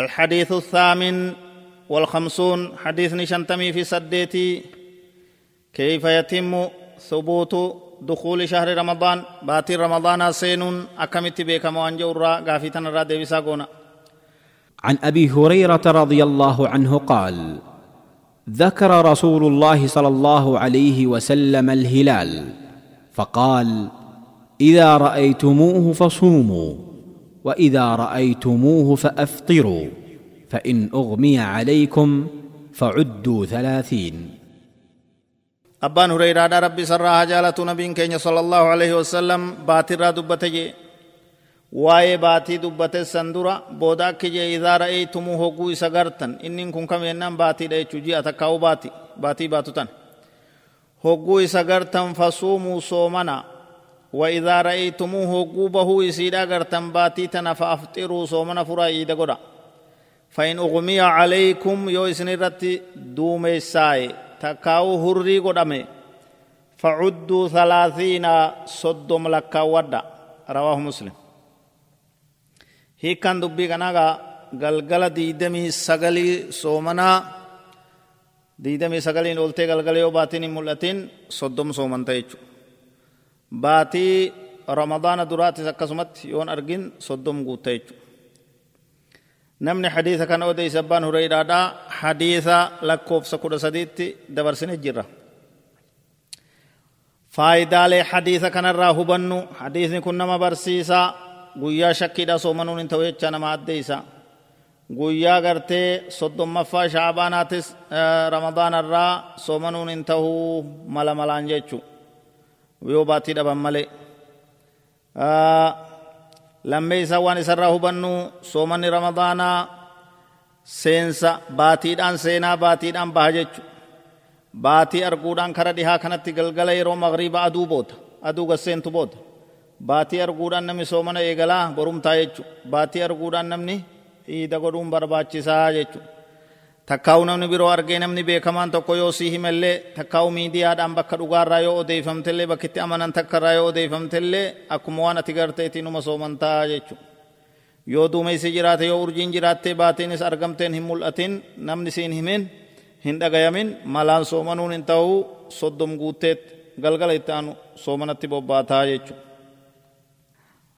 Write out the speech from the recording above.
الحديث الثامن والخمسون حديث نشنتمي في سديتي. كيف يتم ثبوت دخول شهر رمضان؟ باتي رمضان سين أكمت بك موانجو الرا غافتنا الرا ديبسا عن أبي هريرة رضي الله عنه قال ذكر رسول الله صلى الله عليه وسلم الهلال فقال إذا رأيتموه فصوموا. وإذا رأيتموه فأفطروا فإن أغمي عليكم فعدوا ثلاثين. أبان هريرة ربي سرها جالة نبي كي صلى الله عليه وسلم باتر دبتي واي باتي دبتي سندورا بوداك جي إذا رأيتمو هقوي سغرتن إنن كن كم ينام باتي دي چجي أتكاو باتي باتي باتو تن. هقوي سغرتن فصومو سومنا. Isiidha gartan baatii tana fa afxiruu soomana furaa iida godha فإن أغمي عليكم يو إسنرتي دومي ساي تكاو هري قدامي فعدوا ثلاثين صدم لك ودا رواه مسلم hiikkaan dubbii kanaagaa galgala diidamii sagalii soomanaa diidamii sagaliin ooltee galgala yoo baatiin hin mul'atin soddom soomanta jechuudha. Baatii ramadaana duraatis akkasumatti yoon argin soddom guutta jechuudha. Namni hadiisa kana odeysa abbaan hureyraadhaa hadiisa lakkoofsa kudha sadiitti dabarsine jirra. Faayidaalee hadiisa kanarraa hubannu hadiisni kun nama barsiisaa guyyaa shakkiidha soomanuun hin ta'u jecha nama addeeysa guyyaa gartee soddommaffaa shaabaanaatis ramadaanarraa soomanuun hin ta'uu mala malaan jechu yoo baatii dhaban malee lammee isaa waan isarraa hubannu soomanni ramadaanaa seensa baatiidhaan seenaa baatiidhaan baha jechu baatii arguudhaan kara dhihaa kanatti galgala yeroo magriiba aduu booda aduu gasseentu booda baatii arguudhaan namni soomana eegalaa borumtaa jechu baatii arguudhaan namni iida godhuun barbaachisaa jechu takkaa'u namni biroo argee namni beekamaan tokko yoo sii himallee takkaa'u miidiyaadhaan bakka dhugaarraa yoo odeeffamtellee bakkitti amanan takkarraa yoo odeeffamtellee akkuma waan ati garteetiin numa soomantaa jechu yoo duumessi jiraate yoo urjiin jiraattee baatiinis argamteen hin mul'atin namni siin himin hin dhagayamin malaan soomanuun hin ta'uu soddom guutteet galgala itti aanu soomanatti bobbaataa jechuudha.